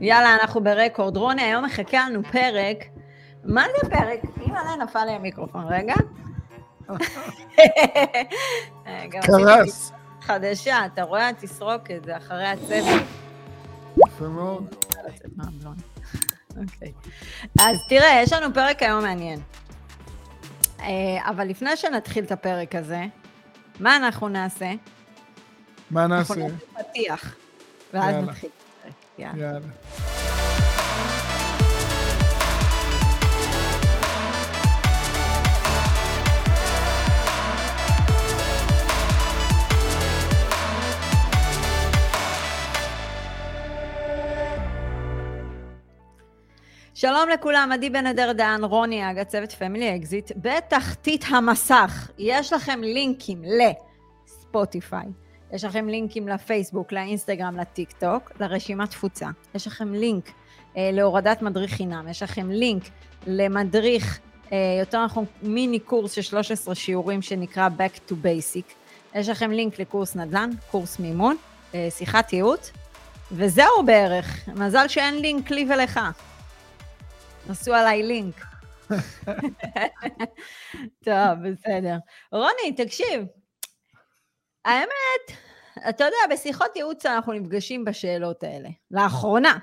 יאללה, אנחנו ברקורד. רוני, היום מחכה לנו פרק. מה זה פרק? עליה נפל לי המיקרופון, רגע. קרס. חדשה, אתה רואה? תסרוק את זה אחרי הצוות. יפה מאוד. אוקיי. אז תראה, יש לנו פרק היום מעניין. אה, אבל לפני שנתחיל את הפרק הזה, מה אנחנו נעשה? מה נעשה? אנחנו נעשה פתיח, ואז נתחיל. יאללה. יאללה. שלום לכולם, עדי בן אדר דהן, רוני אג, הצוות Family Exit. בתחתית המסך יש לכם לינקים לספוטיפיי, יש לכם לינקים לפייסבוק, לאינסטגרם, לטיק טוק, לרשימת תפוצה. יש לכם לינק אה, להורדת מדריך חינם, יש לכם לינק למדריך, אה, יותר נכון מיני קורס של 13 שיעורים שנקרא Back to Basic. יש לכם לינק לקורס נדל"ן, קורס מימון, אה, שיחת ייעוץ, וזהו בערך. מזל שאין לינק לי ולך. עשו עליי לינק. טוב, בסדר. רוני, תקשיב, האמת, אתה יודע, בשיחות ייעוץ אנחנו נפגשים בשאלות האלה. לאחרונה.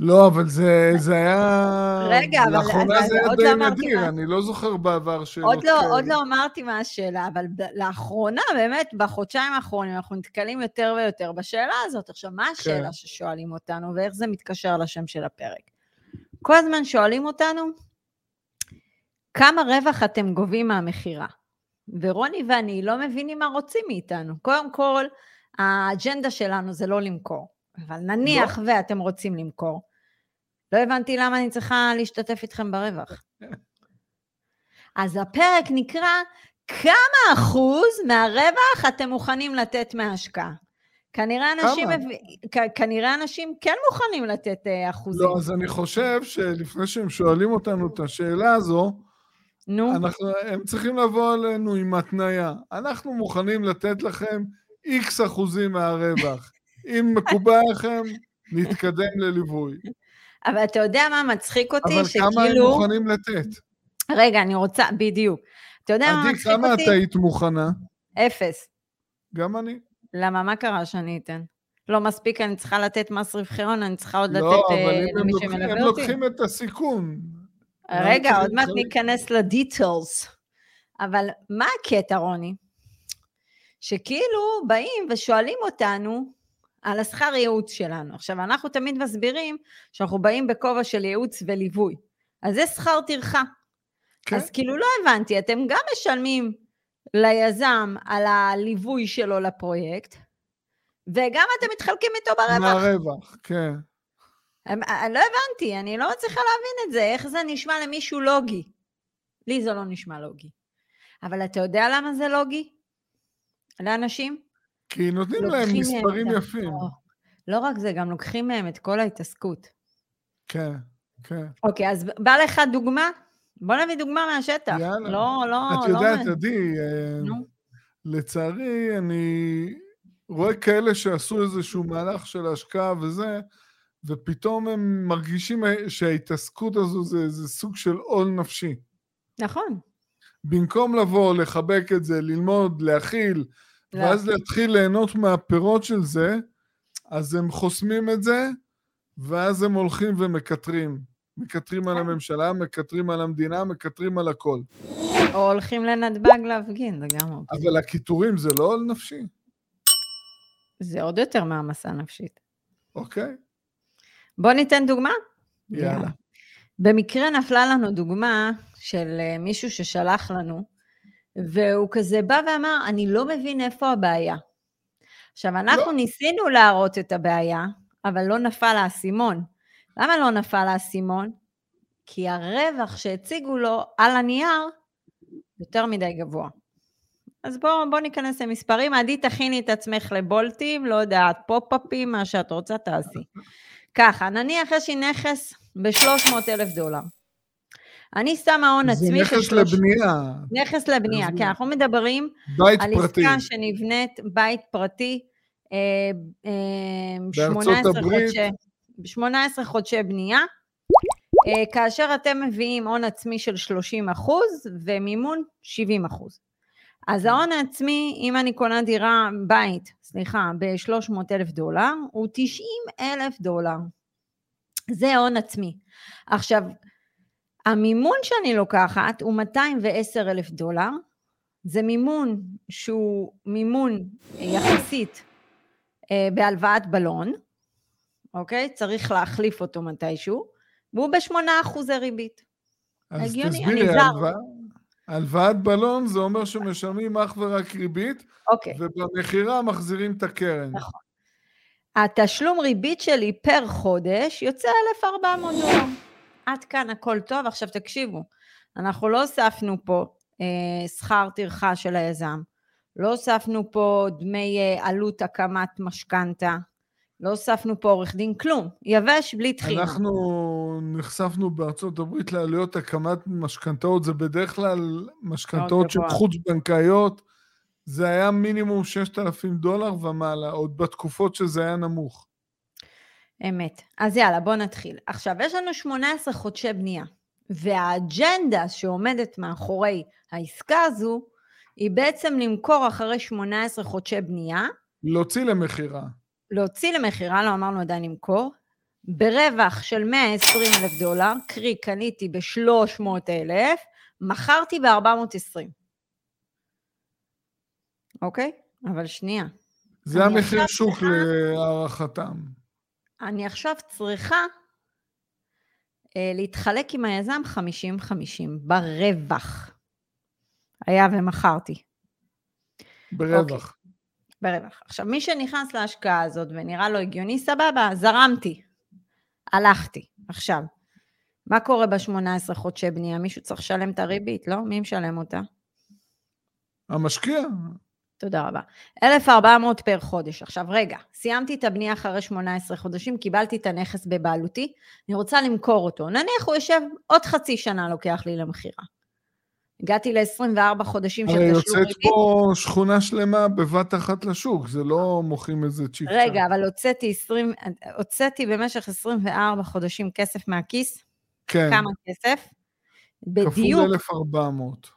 לא, אבל זה, זה היה... רגע, אבל... לאחרונה זה היה די לא נדיר, מה... אני לא זוכר בעבר שאלות עוד לא, כאלה. עוד לא אמרתי מה השאלה, אבל לאחרונה, באמת, בחודשיים האחרונים, אנחנו נתקלים יותר ויותר בשאלה הזאת. עכשיו, מה השאלה כן. ששואלים אותנו, ואיך זה מתקשר לשם של הפרק? כל הזמן שואלים אותנו, כמה רווח אתם גובים מהמכירה? ורוני ואני לא מבינים מה רוצים מאיתנו. קודם כל, האג'נדה שלנו זה לא למכור, אבל נניח לא. ואתם רוצים למכור, לא הבנתי למה אני צריכה להשתתף איתכם ברווח. אז הפרק נקרא, כמה אחוז מהרווח אתם מוכנים לתת מההשקעה? כנראה אנשים, מב... כנראה אנשים כן מוכנים לתת אה, אחוזים. לא, אז אני חושב שלפני שהם שואלים אותנו את השאלה הזו, נו. אנחנו, הם צריכים לבוא עלינו עם התניה. אנחנו מוכנים לתת לכם איקס אחוזים מהרווח. אם מקובל לכם, נתקדם לליווי. אבל אתה יודע מה מצחיק אותי? אבל שכאילו... כמה הם מוכנים לתת? רגע, אני רוצה, בדיוק. אתה יודע מה מצחיק אותי? עדי, כמה את היית מוכנה? אפס. גם אני. למה? מה קרה שאני אתן? לא מספיק, אני צריכה לתת מס רווחי הון, אני צריכה עוד לא, לתת אה, למי שמלווה אותי. לא, אבל אם הם לוקחים את הסיכון. רגע, עוד מעט ניכנס לדיטלס. אבל מה הקטע, רוני? שכאילו באים ושואלים אותנו על השכר ייעוץ שלנו. עכשיו, אנחנו תמיד מסבירים שאנחנו באים בכובע של ייעוץ וליווי. אז זה שכר טרחה. כן. אז כאילו לא הבנתי, אתם גם משלמים ליזם על הליווי שלו לפרויקט, וגם אתם מתחלקים איתו ברווח. מהרווח, כן. אני לא הבנתי, אני לא מצליחה להבין את זה, איך זה נשמע למישהו לוגי. לי זה לא נשמע לוגי. אבל אתה יודע למה זה לוגי? לאנשים? כי נותנים להם מספרים יפים. לא, לא רק זה, גם לוקחים מהם את כל ההתעסקות. כן, כן. אוקיי, אז בא לך דוגמה? בוא נביא דוגמה מהשטח. יאללה. לא, לא, את לא... יודעת, עדי, אה, לצערי, אני רואה כאלה שעשו איזשהו מהלך של השקעה וזה, ופתאום הם מרגישים שההתעסקות הזו זה, זה סוג של עול נפשי. נכון. במקום לבוא, לחבק את זה, ללמוד, להכיל, לא. ואז להתחיל ליהנות מהפירות של זה, אז הם חוסמים את זה, ואז הם הולכים ומקטרים. מקטרים על כן. הממשלה, מקטרים על המדינה, מקטרים על הכל. או הולכים לנתב"ג להפגין, זה גם אופציה. אבל הקיטורים זה לא עול נפשי. זה עוד יותר מעמסה נפשית. אוקיי. בוא ניתן דוגמה? יאללה. במקרה נפלה לנו דוגמה של אה, מישהו ששלח לנו, והוא כזה בא ואמר, אני לא מבין איפה הבעיה. עכשיו, אנחנו לא. ניסינו להראות את הבעיה, אבל לא נפל האסימון. למה לא נפל האסימון? כי הרווח שהציגו לו על הנייר יותר מדי גבוה. אז בואו בוא ניכנס למספרים. עדי, תכיני את עצמך לבולטים, לא יודעת, פופ-אפים, מה שאת רוצה, תעשי. ככה, נניח יש לי נכס ב-300 אלף דולר. אני שמה הון עצמי של... זה נכס לבנייה. נכס לבנייה, כן, אנחנו מדברים על פרטי. עסקה שנבנית, בית פרטי, אה, אה, 18 חודשי... 18 חודשי בנייה, אה, כאשר אתם מביאים הון עצמי של 30 אחוז ומימון 70 אחוז. אז ההון העצמי, אם אני קונה דירה, בית, סליחה, ב-300 אלף דולר, הוא 90 אלף דולר. זה הון עצמי. עכשיו, המימון שאני לוקחת הוא 210 אלף דולר, זה מימון שהוא מימון יחסית אה, בהלוואת בלון, אוקיי? צריך להחליף אותו מתישהו, והוא בשמונה אחוזי ריבית. אז הגיוני, תסבירי, הלוואה, הלוואת בלון זה אומר שמשלמים אך ורק ריבית, אוקיי. ובמכירה מחזירים את הקרן. נכון. התשלום ריבית שלי פר חודש יוצא 1,400 דולר. עד כאן הכל טוב. עכשיו תקשיבו, אנחנו לא הוספנו פה אה, שכר טרחה של היזם, לא הוספנו פה דמי אה, עלות הקמת משכנתה, לא הוספנו פה עורך דין, כלום, יבש בלי טחינה. אנחנו נחשפנו בארצות הברית לעלויות הקמת משכנתאות, זה בדרך כלל משכנתאות שהן חוץ-בנקאיות, זה היה מינימום 6,000 דולר ומעלה, עוד בתקופות שזה היה נמוך. אמת. אז יאללה, בוא נתחיל. עכשיו, יש לנו 18 חודשי בנייה, והאג'נדה שעומדת מאחורי העסקה הזו, היא בעצם למכור אחרי 18 חודשי בנייה. להוציא למכירה. להוציא למכירה, לא אמרנו עדיין למכור, ברווח של 120 אלף דולר, קרי קניתי ב-300 אלף, מכרתי ב-420. אוקיי? אבל שנייה. זה המחיר שוק להערכתם. אני עכשיו צריכה אה, להתחלק עם היזם 50-50 ברווח. היה ומכרתי. ברווח. אוקיי. ברווח. עכשיו, מי שנכנס להשקעה הזאת ונראה לו הגיוני, סבבה, זרמתי, הלכתי. עכשיו, מה קורה ב-18 חודשי בנייה? מישהו צריך לשלם את הריבית, לא? מי משלם אותה? המשקיע. תודה רבה. 1,400 פר חודש. עכשיו, רגע, סיימתי את הבנייה אחרי 18 חודשים, קיבלתי את הנכס בבעלותי, אני רוצה למכור אותו. נניח הוא יושב עוד חצי שנה לוקח לי למכירה. הגעתי ל-24 חודשים של תשלום ריבית. הרי יוצאת פה שכונה שלמה בבת אחת לשוק, זה לא מוכרים איזה צ'יק רגע, אבל הוצאתי, 20, הוצאתי במשך 24 חודשים כסף מהכיס. כן. כמה כסף? בדיוק. כפול 1,400.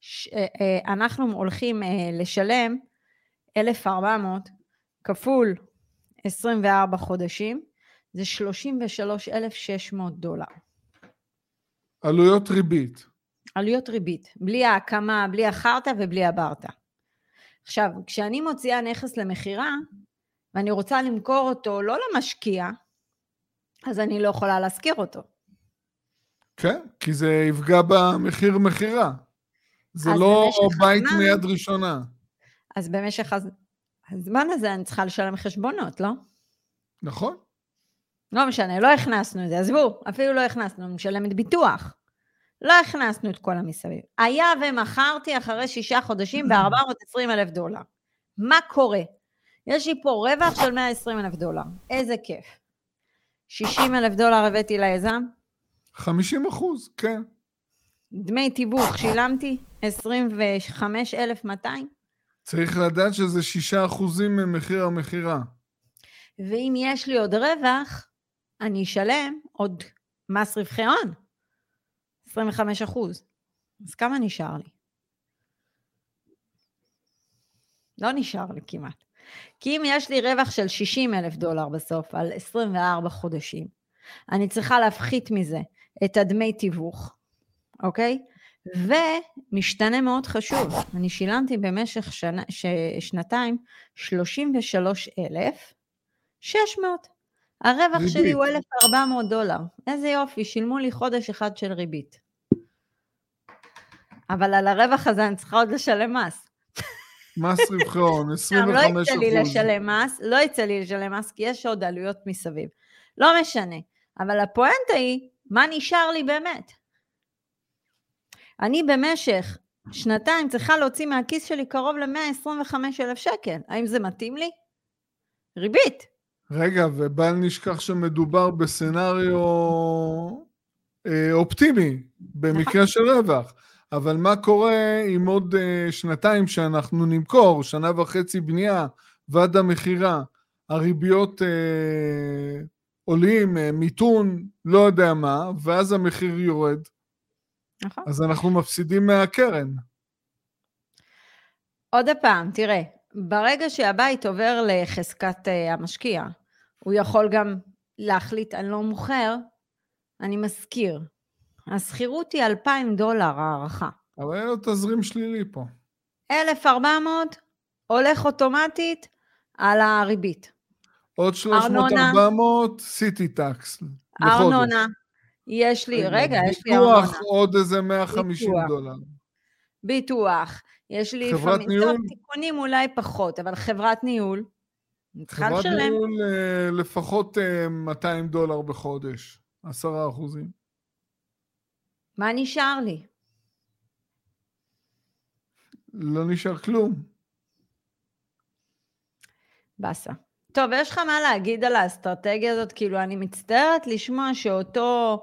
ש, אה, אה, אנחנו הולכים אה, לשלם 1,400 כפול 24 חודשים, זה 33,600 דולר. עלויות ריבית. עלויות ריבית, בלי ההקמה, בלי החרטא ובלי הברטה. עכשיו, כשאני מוציאה נכס למכירה, ואני רוצה למכור אותו לא למשקיע, אז אני לא יכולה להשכיר אותו. כן, כי זה יפגע במחיר מכירה. זה לא בית הזמן, מיד ראשונה. אז במשך הז... הזמן הזה אני צריכה לשלם חשבונות, לא? נכון. לא משנה, לא הכנסנו את זה, עזבו, אפילו לא הכנסנו, אני משלמת ביטוח. לא הכנסנו את כל המסביב. היה ומכרתי אחרי שישה חודשים ב-420 אלף דולר. מה קורה? יש לי פה רווח של 120 אלף דולר, איזה כיף. 60 אלף דולר הבאתי ליזם? 50 אחוז, כן. דמי תיווך שילמתי? 25,200? צריך לדעת שזה 6 אחוזים ממחיר המכירה. ואם יש לי עוד רווח, אני אשלם עוד מס רווחי הון. 25 אחוז. אז כמה נשאר לי? לא נשאר לי כמעט. כי אם יש לי רווח של 60 אלף דולר בסוף על 24 חודשים, אני צריכה להפחית מזה את הדמי תיווך, אוקיי? ומשתנה מאוד חשוב, אני שילמתי במשך שנה, ש, שנתיים 33,600. הרווח ריבית. שלי הוא 1,400 דולר. איזה יופי, שילמו לי חודש אחד של ריבית. אבל על הרווח הזה אני צריכה עוד לשלם מס. מס רווחי הון, 25 אחוז. לא יצא לי לשלם מס, לא יצא לי לשלם מס, כי יש עוד עלויות מסביב. לא משנה. אבל הפואנטה היא, מה נשאר לי באמת? אני במשך שנתיים צריכה להוציא מהכיס שלי קרוב ל-125 אלף שקל. האם זה מתאים לי? ריבית. רגע, ובל נשכח שמדובר בסצנריו אה, אופטימי, במקרה של רווח. אבל מה קורה עם עוד אה, שנתיים שאנחנו נמכור, שנה וחצי בנייה ועד המכירה, הריביות אה, עולים אה, מיתון, לא יודע מה, ואז המחיר יורד. נכון. אז אנחנו מפסידים מהקרן. עוד פעם, תראה, ברגע שהבית עובר לחזקת uh, המשקיע, הוא יכול גם להחליט, אני לא מוכר, אני משכיר. השכירות היא 2,000 דולר הערכה. אבל אין לו תזרים שלילי פה. 1,400 הולך אוטומטית על הריבית. עוד 300-400 סיטי טקס. ארנונה. יש לי, רגע, יש לי ארנונה. ביטוח עוד איזה 150 ביטוח. דולר. ביטוח. יש לי חברת לפעמים, ניהול? טוב, תיקונים אולי פחות, אבל חברת ניהול. חברת ניהול אה, לפחות 200 אה, דולר בחודש, 10 אחוזים. מה נשאר לי? לא נשאר כלום. באסה. טוב, יש לך מה להגיד על האסטרטגיה הזאת? כאילו, אני מצטערת לשמוע שאותו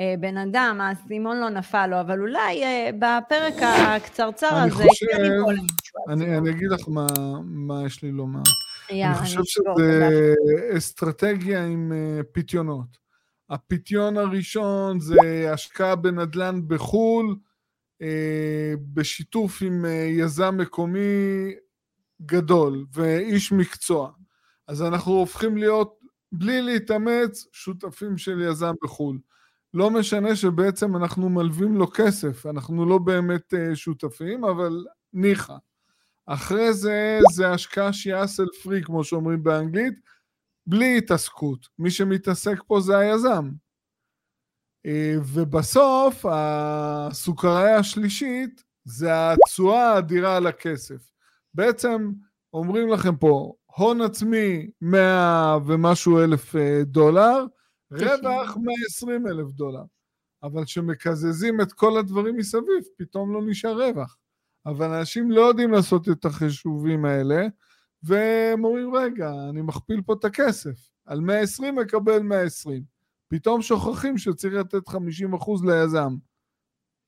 אה, בן אדם, האסימון לא נפל לו, אבל אולי אה, בפרק הקצרצר הזה, חושב, כן אני, אני אגיד לך מה, מה יש לי לומר. אני חושב שזה אסטרטגיה עם uh, פיתיונות. הפיתיון הראשון זה השקעה בנדל"ן בחו"ל, uh, בשיתוף עם uh, יזם מקומי גדול ואיש מקצוע. אז אנחנו הופכים להיות, בלי להתאמץ, שותפים של יזם בחו"ל. לא משנה שבעצם אנחנו מלווים לו כסף, אנחנו לא באמת שותפים, אבל ניחא. אחרי זה, זה השקעה שהיא אסל פרי, כמו שאומרים באנגלית, בלי התעסקות. מי שמתעסק פה זה היזם. Uh, ובסוף, הסוכריה השלישית זה התשואה האדירה על הכסף. בעצם אומרים לכם פה, הון עצמי 100 ומשהו אלף אה, דולר, רווח 120 אלף דולר. אבל כשמקזזים את כל הדברים מסביב, פתאום לא נשאר רווח. אבל אנשים לא יודעים לעשות את החישובים האלה, והם אומרים, רגע, אני מכפיל פה את הכסף. על 120 מקבל 120. פתאום שוכחים שצריך לתת 50% ליזם.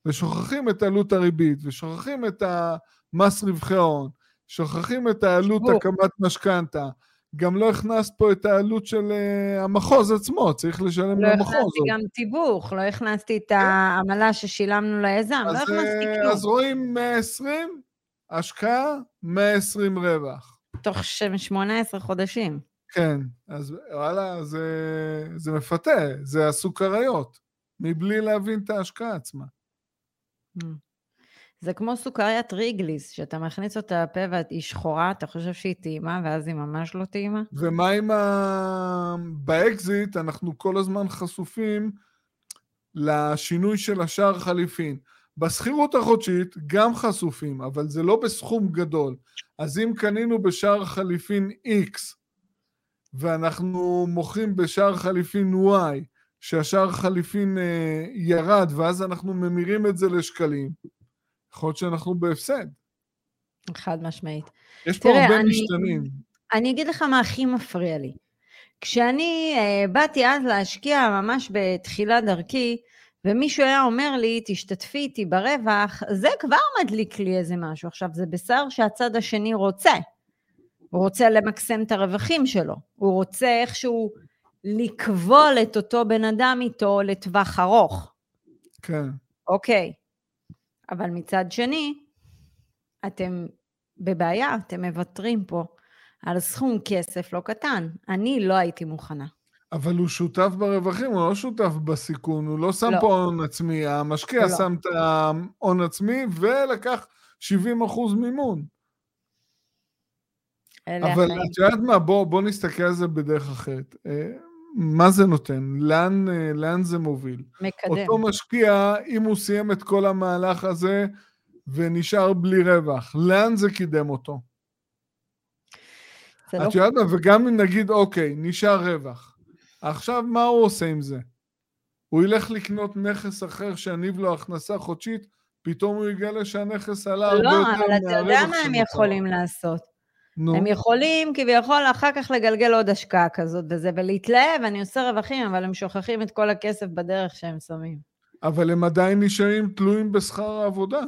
ושוכחים את עלות הריבית, ושוכחים את המס רווחי ההון, שוכחים את העלות הקמת משכנתה. גם לא הכנסת פה את העלות של uh, המחוז עצמו, צריך לשלם לא למחוז. לא הכנסתי גם תיווך, לא הכנסתי את כן. העמלה ששילמנו ליזם, לא הכנסתי אה, כלום. אז רואים 120, השקעה, 120 רווח. תוך 18 חודשים. כן, אז וואלה, זה, זה מפתה, זה הסוכריות, מבלי להבין את ההשקעה עצמה. Mm. זה כמו סוכריית ריגליס, שאתה מכניס אותה לפה והיא שחורה, אתה חושב שהיא טעימה, ואז היא ממש לא טעימה? ומה עם ה... באקזיט, אנחנו כל הזמן חשופים לשינוי של השער חליפין. בשכירות החודשית גם חשופים, אבל זה לא בסכום גדול. אז אם קנינו בשער חליפין X, ואנחנו מוכרים בשער חליפין Y, שהשער חליפין uh, ירד, ואז אנחנו ממירים את זה לשקלים, יכול להיות שאנחנו בהפסד. חד משמעית. יש פה תראה, הרבה אני, משתנים. אני אגיד לך מה הכי מפריע לי. כשאני uh, באתי אז להשקיע ממש בתחילת דרכי, ומישהו היה אומר לי, תשתתפי איתי ברווח, זה כבר מדליק לי איזה משהו. עכשיו, זה בשר שהצד השני רוצה. הוא רוצה למקסם את הרווחים שלו. הוא רוצה איכשהו לכבול את אותו בן אדם איתו לטווח ארוך. כן. אוקיי. אבל מצד שני, אתם בבעיה, אתם מוותרים פה על סכום כסף לא קטן. אני לא הייתי מוכנה. אבל הוא שותף ברווחים, הוא לא שותף בסיכון, הוא לא שם לא. פה הון עצמי, המשקיע לא. שם את ההון עצמי ולקח 70 אחוז מימון. אבל את יודעת מה, בוא, בוא נסתכל על זה בדרך אחרת. מה זה נותן? לאן, אה, לאן זה מוביל? מקדם. אותו משקיע, אם הוא סיים את כל המהלך הזה ונשאר בלי רווח, לאן זה קידם אותו? את לא... יודעת מה, וגם אם נגיד, אוקיי, נשאר רווח, עכשיו מה הוא עושה עם זה? הוא ילך לקנות נכס אחר שיניב לו הכנסה חודשית, פתאום הוא יגלה שהנכס עלה הרבה לא, יותר מהרווח שלו. לא, אבל אתה יודע מה הם יכולים לעשות. נו. הם יכולים כביכול אחר כך לגלגל עוד השקעה כזאת וזה, ולהתלהב, אני עושה רווחים, אבל הם שוכחים את כל הכסף בדרך שהם שמים. אבל הם עדיין נשארים תלויים בשכר העבודה.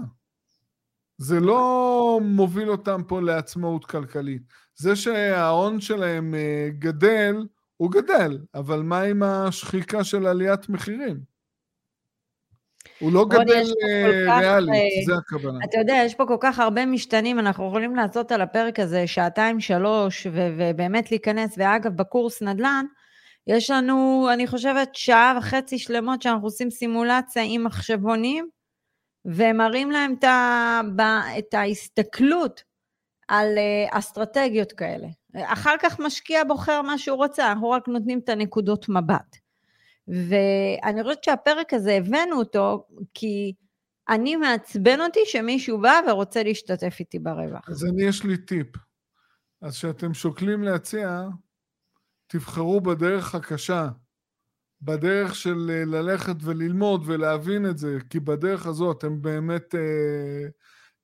זה לא מוביל אותם פה לעצמאות כלכלית. זה שההון שלהם אה, גדל, הוא גדל, אבל מה עם השחיקה של עליית מחירים? הוא לא גדל אה, ריאלית, אה, זה הכוונה. אתה יודע, יש פה כל כך הרבה משתנים, אנחנו יכולים לעשות על הפרק הזה שעתיים, שלוש, ובאמת להיכנס, ואגב, בקורס נדל"ן, יש לנו, אני חושבת, שעה וחצי שלמות שאנחנו עושים סימולציה עם מחשבונים, ומראים להם את, ה, את ההסתכלות על אה, אסטרטגיות כאלה. אחר כך משקיע בוחר מה שהוא רוצה, אנחנו רק נותנים את הנקודות מבט. ואני חושבת שהפרק הזה, הבאנו אותו כי אני מעצבן אותי שמישהו בא ורוצה להשתתף איתי ברווח. אז אני, יש לי טיפ. אז כשאתם שוקלים להציע, תבחרו בדרך הקשה, בדרך של אה, ללכת וללמוד ולהבין את זה, כי בדרך הזו אתם באמת אה,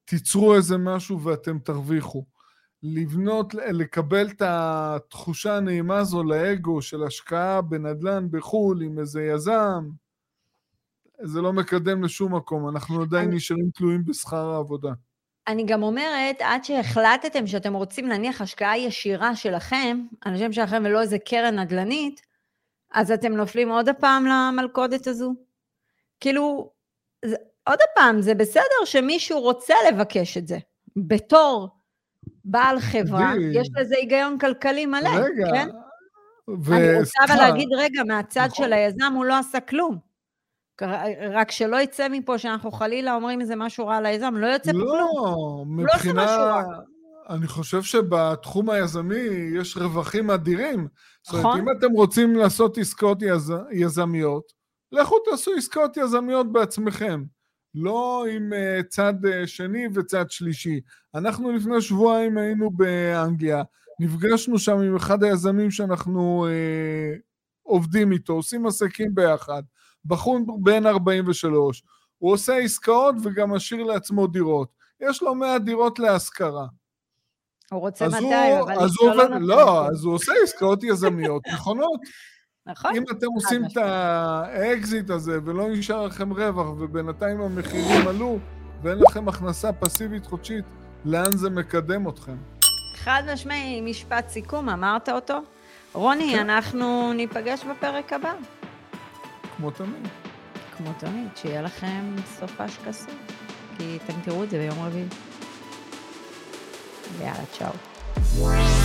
תיצרו איזה משהו ואתם תרוויחו. לבנות, לקבל את התחושה הנעימה הזו לאגו של השקעה בנדל"ן בחו"ל עם איזה יזם, זה לא מקדם לשום מקום, אנחנו עדיין אני... נשארים תלויים בשכר העבודה. אני גם אומרת, עד שהחלטתם שאתם רוצים להניח השקעה ישירה שלכם, אנשים שלכם ולא איזה קרן נדל"נית, אז אתם נופלים עוד הפעם למלכודת הזו? כאילו, זה, עוד הפעם, זה בסדר שמישהו רוצה לבקש את זה. בתור בעל חברה, יש לזה היגיון כלכלי מלא, רגע, כן? ו... אני רוצה אבל להגיד, רגע, מהצד נכון. של היזם הוא לא עשה כלום. רק שלא יצא מפה שאנחנו חלילה אומרים איזה משהו רע על היזם, לא יוצא לא, פה כלום. לא, מבחינה... לא אני חושב שבתחום היזמי יש רווחים אדירים. נכון. זאת אומרת, נכון. אם אתם רוצים לעשות עסקאות יז... יזמיות, לכו תעשו עסקאות יזמיות בעצמכם. לא עם uh, צד uh, שני וצד שלישי. אנחנו לפני שבועיים היינו באנגליה, נפגשנו שם עם אחד היזמים שאנחנו uh, עובדים איתו, עושים עסקים ביחד. בחור בן 43, הוא עושה עסקאות וגם משאיר לעצמו דירות. יש לו 100 דירות להשכרה. הוא רוצה 200, אבל אז הוא לא, לא, אז הוא עושה עסקאות יזמיות נכונות. נכון. אם אתם עושים את האקזיט הזה ולא נשאר לכם רווח ובינתיים המחירים עלו ואין לכם הכנסה פסיבית חודשית, לאן זה מקדם אתכם? חד משמעי, משפט סיכום, אמרת אותו. רוני, כן. אנחנו ניפגש בפרק הבא. כמו תמיד. כמו תמיד, שיהיה לכם סופש קסום, כי אתם תראו את זה ביום רביעי. ויאללה, צ'או.